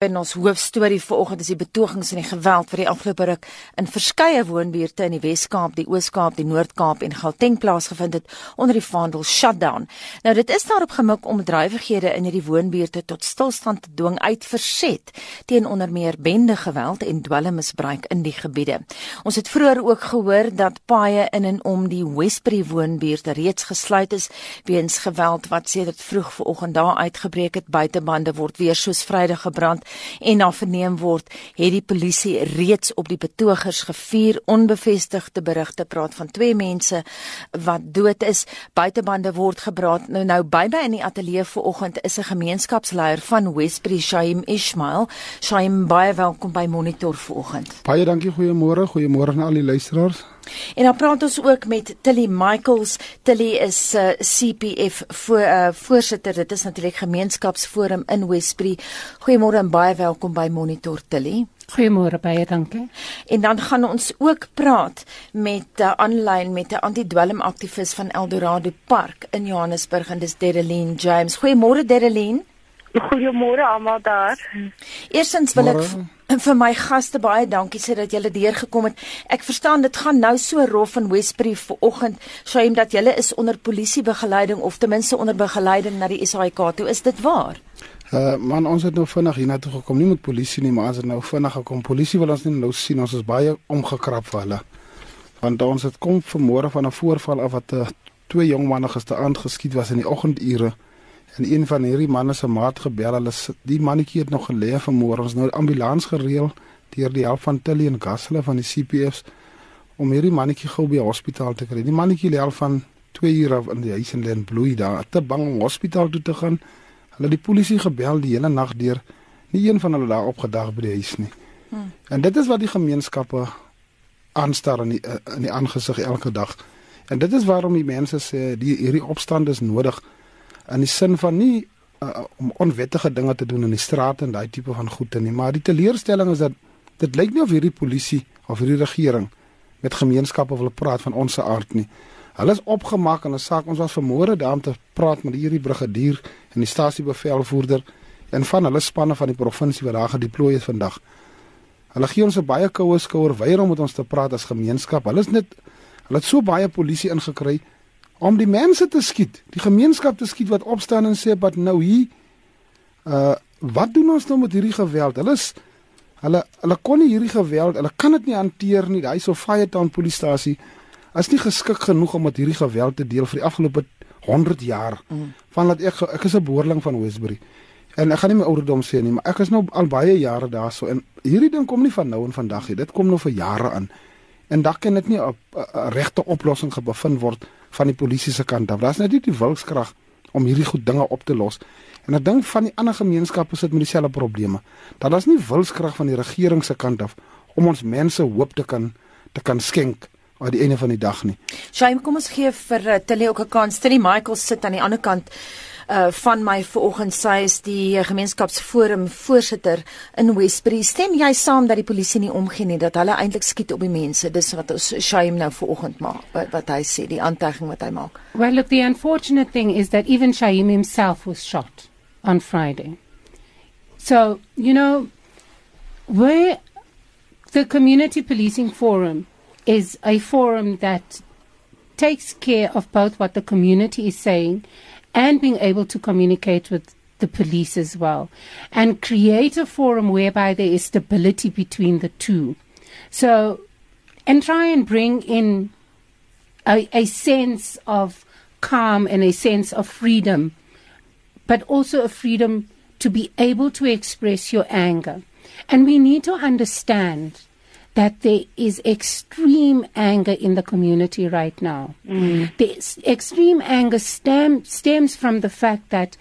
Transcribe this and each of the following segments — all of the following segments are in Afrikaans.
In ons hoofstorie vanoggend is die betogings en die geweld wat die afgelope ruk in verskeie woonbuurte in die Wes-Kaap, die Oos-Kaap, die Noord-Kaap en Gauteng plaasgevind het onder die vaandel shutdown. Nou dit is daarop gemik om bedrywighede in hierdie woonbuurte tot stilstand te dwing uit verset teen onder meer bende geweld en dwelmmisbruik in die gebiede. Ons het vroeër ook gehoor dat paaie in en om die Westbury woonbuurte reeds gesluit is weens geweld wat sedert vroeg vanoggend daar uitgebreek het. Buitebande word weer soos Vrydag gebrand en na verneem word, het die polisie reeds op die betogers gevuur. Onbevestigde berigte praat van twee mense wat dood is. Buitebande word gebraak. Nou nou by my in die ateljee vanoggend is 'n gemeenskapsleier van Westbury, Shaim Ismail. Shaim, baie welkom by Monitor vanoggend. Baie dankie, goeiemôre. Goeiemôre aan al die luisteraars. En dan praat ons ook met Tilly Michaels. Tilly is 'n uh, CPF voor uh, voorsitter. Dit is natuurlik gemeenskapsforum in Westbury. Goeiemôre en baie welkom by Monitor Tilly. Goeiemôre baie dankie. En dan gaan ons ook praat met uh, aanlyn met 'n antidwelm aktivis van Eldorado Park in Johannesburg en dis Dereline James. Goeiemôre Dereline. Goeiemôre almal daar. Eerstens wil ek vir my gaste baie dankie sê dat julle deur gekom het. Ek verstaan dit gaan nou so rof in Westbury vanoggend, Shaim dat julle is onder polisiebegeleiding of ten minste onder begeleiding na die SAIK. Toe is dit waar? Uh man, ons het nou vinnig hiernatoe gekom, nie met polisie nie, maar ons het nou vinnig gekom. Polisie wil ons nie nou sien, ons is baie omgekrap vir hulle. Want ons het kom vanmôre van 'n voorval af wat uh, twee jong manne gisteraand geskiet was in die oggendure en een van hierdie manne se maat gebel. Hulle die mannetjie het nog gelê vanmôre. Ons nou ambulans gereël deur die help van Tilly en Gasle van die CPFs om hierdie mannetjie gou by die hospitaal te kry. Die mannetjie lê al van 2 ure af in die huis in Lenbloei daar. Te bang om hospitaal toe te gaan. Hulle het die polisie gebel die hele nag deur. Nie een van hulle daar opgedag by die huis nie. Hmm. En dit is wat die gemeenskappe aanstaar in die in die aangesig elke dag. En dit is waarom die mense sê die hierdie opstand is nodig in die sin van nie uh, om onwettige dinge te doen in die strate en daai tipe van goede nie, maar die teleurstelling is dat dit lyk nie of hierdie polisie of hierdie regering met gemeenskappe wil praat van ons se aard nie. Hulle is opgemaak in 'n saak ons was vermoere daar om te praat met hierdie brigadier en die stasiebevelvoerder en van hulle spanne van die provinsie wat daar gedeploy is vandag. Hulle gee ons 'n baie koue skouer weier om met ons te praat as gemeenskap. Hulle is net hulle het so baie polisie ingekry om die mense te skiet, die gemeenskap te skiet wat opstaan en sê wat nou hier uh wat doen ons nou met hierdie geweld? Hulle is hulle hulle kon nie hierdie geweld, hulle kan dit nie hanteer nie. Daai so Firetown polisiestasie is nie geskik genoeg om met hierdie geweld te deel vir die afgelope 100 jaar. Mm. Van dat ek ek is 'n boerling van Westbury. En ek gaan nie my ouderdom sê nie, maar ek is nou al baie jare daar so en hierdie ding kom nie van nou en vandag nie. Dit kom nou vir jare aan. En dalk kan dit nie 'n regte oplossing gebevind word van die polisie se kant af. Daar's net nie die wilskrag om hierdie goed dinge op te los. En ek dink van die ander gemeenskappe sit met dieselfde probleme. Dat daar's nie wilskrag van die regering se kant af om ons mense hoop te kan te kan skenk aan die einde van die dag nie. Shaim, kom ons gee vir uh, Tilly ook 'n kans. Tilly Michael sit aan die ander kant uh van my vanoggend sy is die gemeenskapsforum voorsitter in Westbury. Stem jy saam dat die polisie nie omgee nie dat hulle eintlik skiet op die mense? Dis wat ons Shaim nou vanoggend maak wat, wat hy sê, die aantuiging wat hy maak. Well, look, the unfortunate thing is that even Shaim himself was shot on Friday. So, you know, where the community policing forum is a forum that takes care of both what the community is saying and being able to communicate with the police as well and create a forum whereby there is stability between the two. So, and try and bring in a, a sense of calm and a sense of freedom, but also a freedom to be able to express your anger. And we need to understand that there is extreme anger in the community right now. Mm. The extreme anger stem, stems from the fact that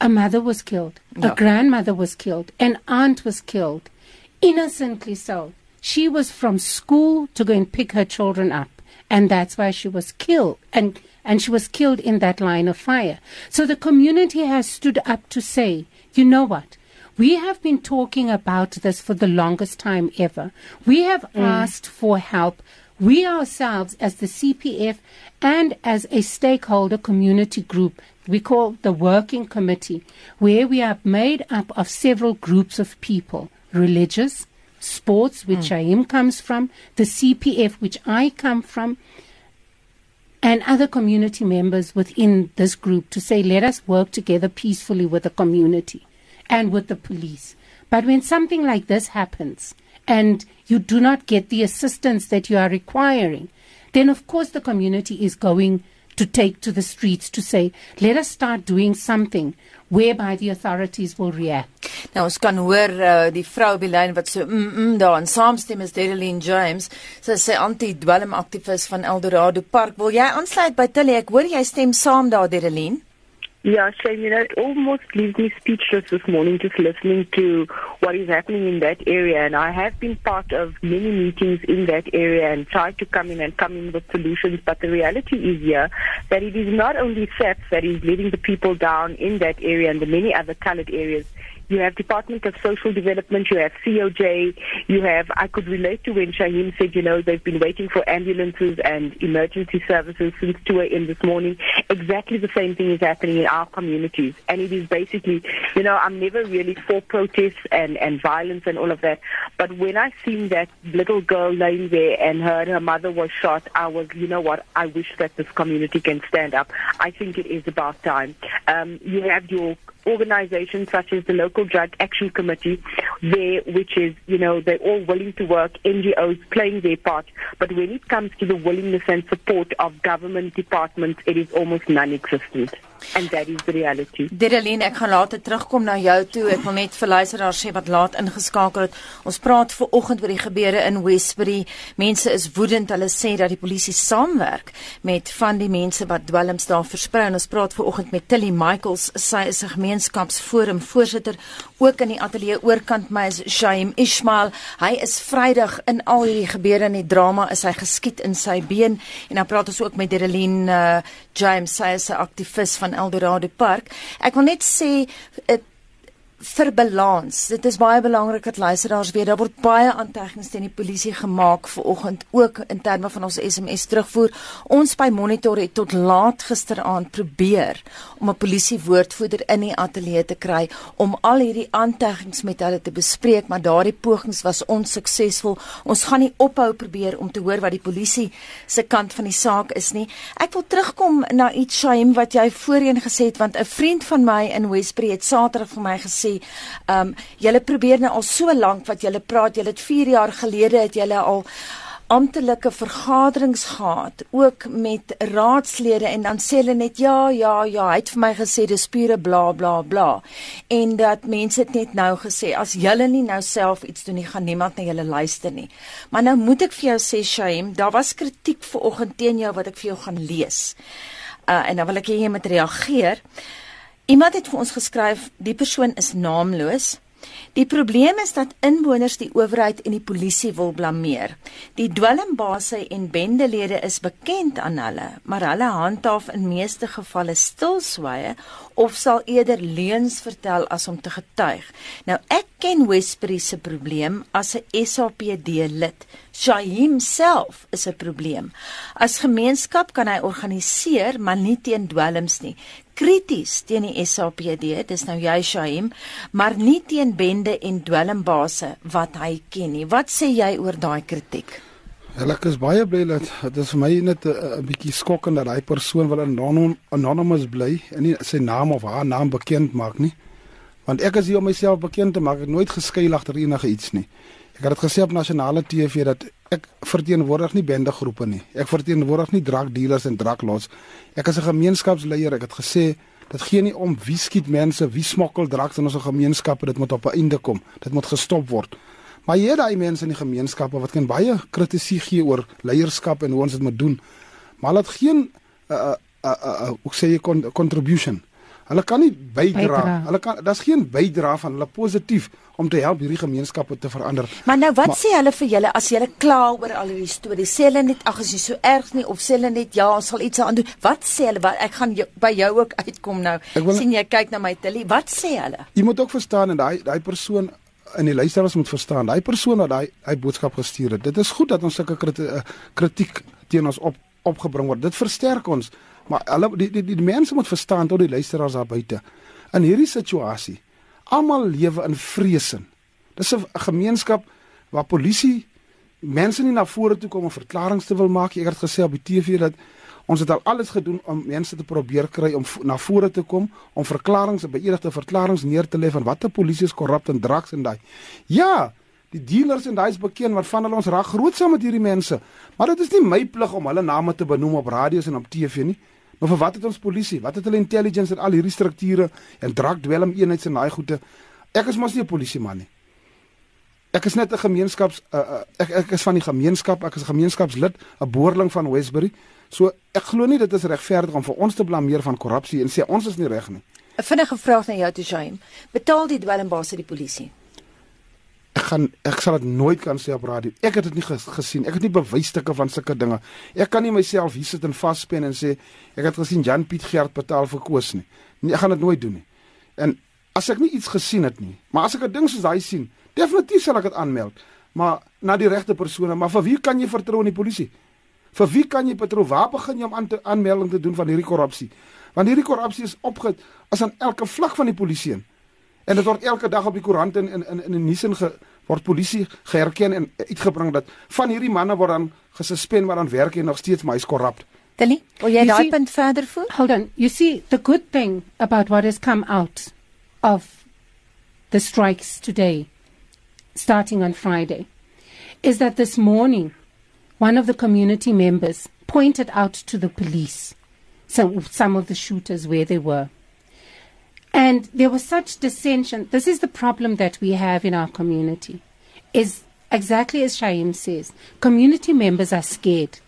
a mother was killed, a grandmother was killed, an aunt was killed, innocently so. She was from school to go and pick her children up, and that's why she was killed. And and she was killed in that line of fire. So the community has stood up to say, you know what? We have been talking about this for the longest time ever. We have mm. asked for help. We ourselves, as the CPF and as a stakeholder community group, we call the working committee, where we are made up of several groups of people religious, sports, which mm. Shaim comes from, the CPF, which I come from, and other community members within this group to say, let us work together peacefully with the community and with the police. But when something like this happens and you do not get the assistance that you are requiring, then of course the community is going to take to the streets to say, let us start doing something whereby the authorities will react. Nou ons kan hoor uh, die vrou by lyn wat so mm, mm daar en saamstem is Dereline James. Sy sê anti-dwelm aktivis van Eldorado Park. Wil jy aansluit by Tilly? Ek hoor jy stem saam daar Dereline. Yeah, Shane, you know, it almost leaves me speechless this morning just listening to what is happening in that area. And I have been part of many meetings in that area and tried to come in and come in with solutions. But the reality is here that it is not only SEPS that is letting the people down in that area and the many other colored areas you have Department of Social Development, you have COJ, you have, I could relate to when Shaheen said, you know, they've been waiting for ambulances and emergency services since 2 a.m. this morning. Exactly the same thing is happening in our communities. And it is basically, you know, I'm never really for protests and, and violence and all of that. But when I seen that little girl laying there and her, her mother was shot, I was, you know what, I wish that this community can stand up. I think it is about time. Um, you have your organizations such as the local drug action committee there which is you know they're all willing to work NGOs playing their part but when it comes to the willingness and support of government departments it is almost non-existent and that is the reality. Dereline, ek gaan later terugkom na jou toe. Ek wil net vir luisteraars sê wat laat ingeskakel het. Ons praat ver oggend oor die gebeure in Westbury. Mense is woedend. Hulle sê dat die polisie saamwerk met van die mense wat dwelms daar versprei. En ons praat ver oggend met Tilly Michaels. Sy is 'n gemeenskapsforum voorsitter ook in die ateljee oorkant my is Shaim Ismail. Hy is Vrydag in al hierdie gebeure in die drama is hy geskiet in sy been en dan praat ons ook met Dereline uh, James, sy is 'n aktivis van Eldorado Park. Ek wil net sê it, vir balans. Dit is baie belangrik dat luisteraars weet daar word baie aantegnings teen die polisie gemaak vanoggend ook in terme van ons SMS terugvoer. Ons by Monitor het tot laat gisteraand probeer om 'n polisie woordvoerder in die ateljee te kry om al hierdie aantegnings met hulle te bespreek, maar daardie pogings was onsuksesvol. Ons gaan nie ophou probeer om te hoor wat die polisie se kant van die saak is nie. Ek wil terugkom na iets Shaim wat jy voorheen gesê het want 'n vriend van my in Westbury het Saterdag vir my gesê ehm um, julle probeer nou al so lank wat julle praat, julle het 4 jaar gelede het julle al amptelike vergaderings gehad ook met raadslede en dan sê hulle net ja ja ja hy het vir my gesê dis pure bla bla bla. En dat mense dit net nou gesê as julle nie nou self iets doen nie gaan niemand na julle luister nie. Maar nou moet ek vir jou sê Shaim daar was kritiek vanoggend teen jou wat ek vir jou gaan lees. Uh, en dan wil ek hê jy moet reageer Iemand het vir ons geskryf, die persoon is naamloos. Die probleem is dat inwoners die owerheid en die polisie wil blameer. Die dwelmbase en bendelede is bekend aan hulle, maar hulle handhaaf in meeste gevalle stilswye of sal eerder leuns vertel as om te getuig. Nou ek ken Westbury se probleem as 'n SAPD lid. Shahim self is 'n probleem. As gemeenskap kan hy organiseer, maar nie teen dwelms nie krities teen die SAPD, dis nou jy Shaim, maar nie teen bende en dwelmbase wat hy ken nie. Wat sê jy oor daai kritiek? Wel ek is baie bly dat dit is vir my net 'n bietjie skokkend dat hy persoon wil anonym anonymous bly en nie sy naam of haar naam bekend maak nie. Want ek is hier om myself bekend te maak. Ek het nooit geskuil agter enige iets nie. Ek het dit gesê op nasionale TV dat ek verteenwoordig nie bendegroepe nie. Ek verteenwoordig nie drugdealers en druglots. Ek is 'n gemeenskapsleier. Ek het gesê dit gee nie om wie skiet mense, wie smokkel drugs in ons gemeenskappe. Dit moet op 'n einde kom. Dit moet gestop word. Maar jy daai mense in die gemeenskappe wat kan baie kritiek gee oor leierskap en hoe ons dit moet doen. Maar laat geen 'n uh, uh, uh, uh, hoe sê jy contribution Hulle kan nie bydra. Hulle kan daar's geen bydra van hulle positief om te help hierdie gemeenskappe te verander. Maar nou wat maar, sê hulle vir julle as julle kla oor al hierdie stories? Sê hulle net ag as jy so erg nie of sê hulle net ja, ons sal iets aan doen. Wat sê hulle? Wat ek gaan jou, by jou ook uitkom nou. Wil, sien jy kyk na my Tilly. Wat sê hulle? Jy moet ook verstaan en daai daai persoon in die luisteraars moet verstaan. Daai persoon wat daai hy boodskap gestuur het. Dit is goed dat ons sulke kritiek teen ons op opgebring word. Dit versterk ons Maar hulle die, die die die mense moet verstaan tot die luisteraars daar buite. In hierdie situasie, almal lewe in vrees. Dis 'n gemeenskap waar polisie mense nie na vore toe kom om verklaringe te wil maak. Ek het gesê op die TV dat ons het al alles gedoen om mense te probeer kry om na vore te kom om verklaringe, beëdigde verklaringe neer te lê van watter polisie is korrup en draks en daai. Ja, die dealers en daai is bekend wat van hulle ons raak groot saam met hierdie mense. Maar dit is nie my plig om hulle name te benoem op radio's en op TV nie. Maar vir wat het ons polisie? Wat het hulle intelligence en al hierdie strukture en drakdwelm eenhede en daai goede? Ek is mos nie 'n polisieman nie. Ek is net 'n gemeenskaps uh, uh, ek ek is van die gemeenskap, ek is 'n gemeenskapslid, 'n boerling van Westbury. So ek glo nie dit is regverdig om vir ons te blameer van korrupsie en sê ons is nie reg nie. 'n Vinnige vraag na jou toe Jaime. Betaal die dwelmbaas die polisie? Gaan ek sal dit nooit kan sê op radio. Ek het dit nie gesien. Ek het nie bewysstukke van sulke dinge. Ek kan nie myself hier sit en vaspen en sê ek het gesien Jan Piet Gert betaal vir koos nie. Nee, ek gaan dit nooit doen nie. En as ek nie iets gesien het nie, maar as ek 'n ding soos daai sien, Definitief sal ek dit aanmeld, maar na die regte persone, maar vir wie kan jy vertrou in die polisie? Vir wie kan jy vertrou? Waar begin jy om aan te aanmelding te doen van hierdie korrupsie? Want hierdie korrupsie is opge as aan elke vlak van die polisie in. En dit word elke dag op die koerant en in in in die nuus ge, word polisie geherken en uitgebring dat van hierdie manne word dan gesuspend maar dan werk hy nog steeds maar hy's korrup. Tilly, wil jy daai punt verder voer? Hold on. You see the good thing about what has come out of the strikes today starting on Friday, is that this morning, one of the community members pointed out to the police some, some of the shooters where they were. And there was such dissension. This is the problem that we have in our community. Is exactly as Shaim says, community members are scared.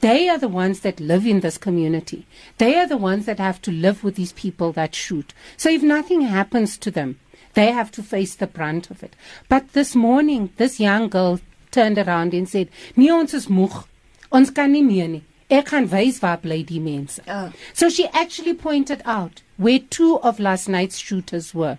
They are the ones that live in this community. They are the ones that have to live with these people that shoot. So if nothing happens to them, they have to face the brunt of it. But this morning, this young girl turned around and said, "Nee, ons is moeg. Ons kan nie meer nie. Ek gaan wys waar bly die mense." Oh. So she actually pointed out where two of last night's shooters were.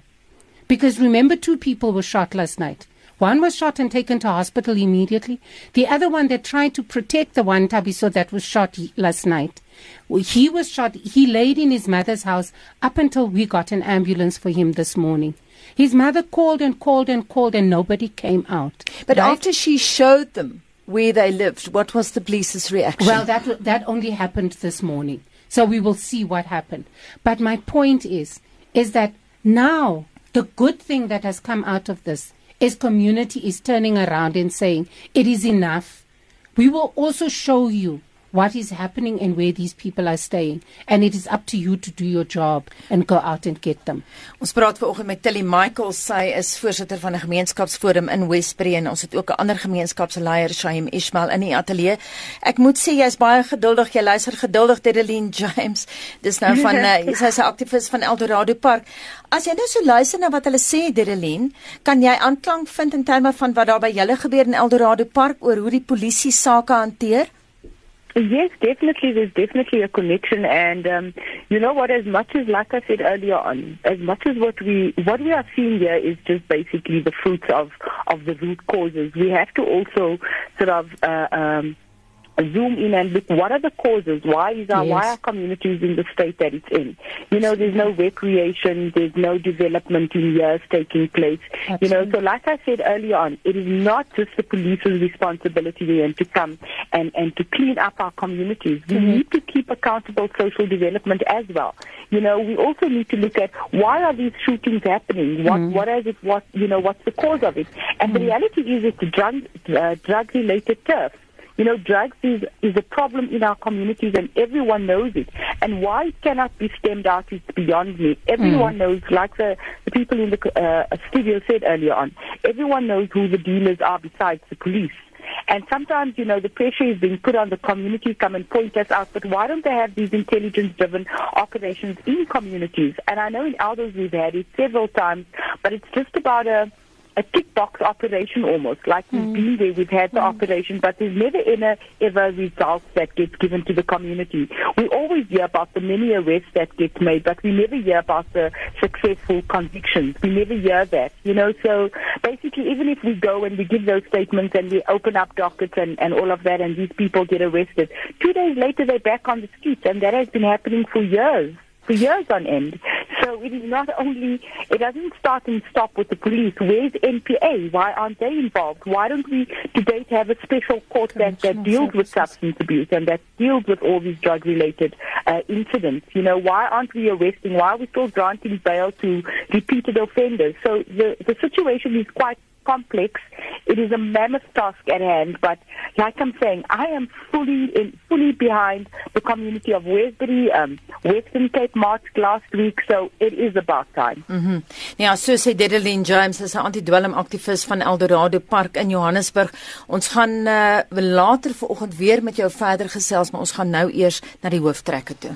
Because remember two people were shot last night. One was shot and taken to hospital immediately. The other one that tried to protect the one Tabiso that was shot last night. He was shot. He laid in his mother's house up until we got an ambulance for him this morning. His mother called and called and called, and nobody came out. But right? after she showed them where they lived, what was the police's reaction? Well, that that only happened this morning, so we will see what happened. But my point is, is that now the good thing that has come out of this is community is turning around and saying it is enough. We will also show you what is happening and where these people are staying and it is up to you to do your job and go out and get them. Ons praat vanoggend met Tilly Michael, sy is voorsitter van 'n gemeenskapsforum in Westbury en ons het ook 'n ander gemeenskapsleier, Shaim Ismail in die ateljee. Ek moet sê jy's baie geduldig, jy luister geduldig Dedeline James. Dis nou van uh, sy's 'n aktivis van Eldorado Park. As jy nou so luister na wat hulle sê Dedeline, kan jy aanklank vind in terme van wat daar by julle gebeur in Eldorado Park oor hoe die polisie sake hanteer? Yes, definitely. There's definitely a connection, and um, you know what? As much as, like I said earlier on, as much as what we what we are seeing here is just basically the fruits of of the root causes. We have to also sort of uh, um, zoom in and look what are the causes why is our yes. why are communities in the state that it's in you know there's no recreation there's no development in years taking place Absolutely. you know so like i said earlier on it is not just the police's responsibility then to come and and to clean up our communities we mm-hmm. need to keep accountable social development as well you know we also need to look at why are these shootings happening what mm-hmm. what is it what you know what's the cause of it and mm-hmm. the reality is it's drug uh, drug related turf you know, drugs is, is a problem in our communities and everyone knows it. And why it cannot be stemmed out is beyond me. Everyone mm. knows, like the, the people in the uh, studio said earlier on, everyone knows who the dealers are besides the police. And sometimes, you know, the pressure is being put on the community, come and point us out, but why don't they have these intelligence driven operations in communities? And I know in Elders we've had it several times, but it's just about a a tick box operation almost. Like we've mm. been there, we've had the mm. operation, but there's never ever, ever results that gets given to the community. We always hear about the many arrests that get made, but we never hear about the successful convictions. We never hear that, you know. So basically, even if we go and we give those statements and we open up dockets and, and all of that, and these people get arrested, two days later they're back on the streets, and that has been happening for years for years on end. So it is not only, it doesn't start and stop with the police. Where's NPA? Why aren't they involved? Why don't we today have a special court that, that deals with substance abuse and that deals with all these drug related uh, incidents? You know, why aren't we arresting? Why are we still granting bail to repeated offenders? So the, the situation is quite complex. It is a mammoth task at hand, but like I'm saying, I am fully in, fully behind the community of Westbury, um, Western Cape marched last week, so it is about time. Mm ja, so sê Dedeline James is 'n anti-dwelm aktivis van Eldorado Park in Johannesburg. Ons gaan uh, later vanoggend weer met jou verder gesels, maar ons gaan nou eers na die hooftrekke toe.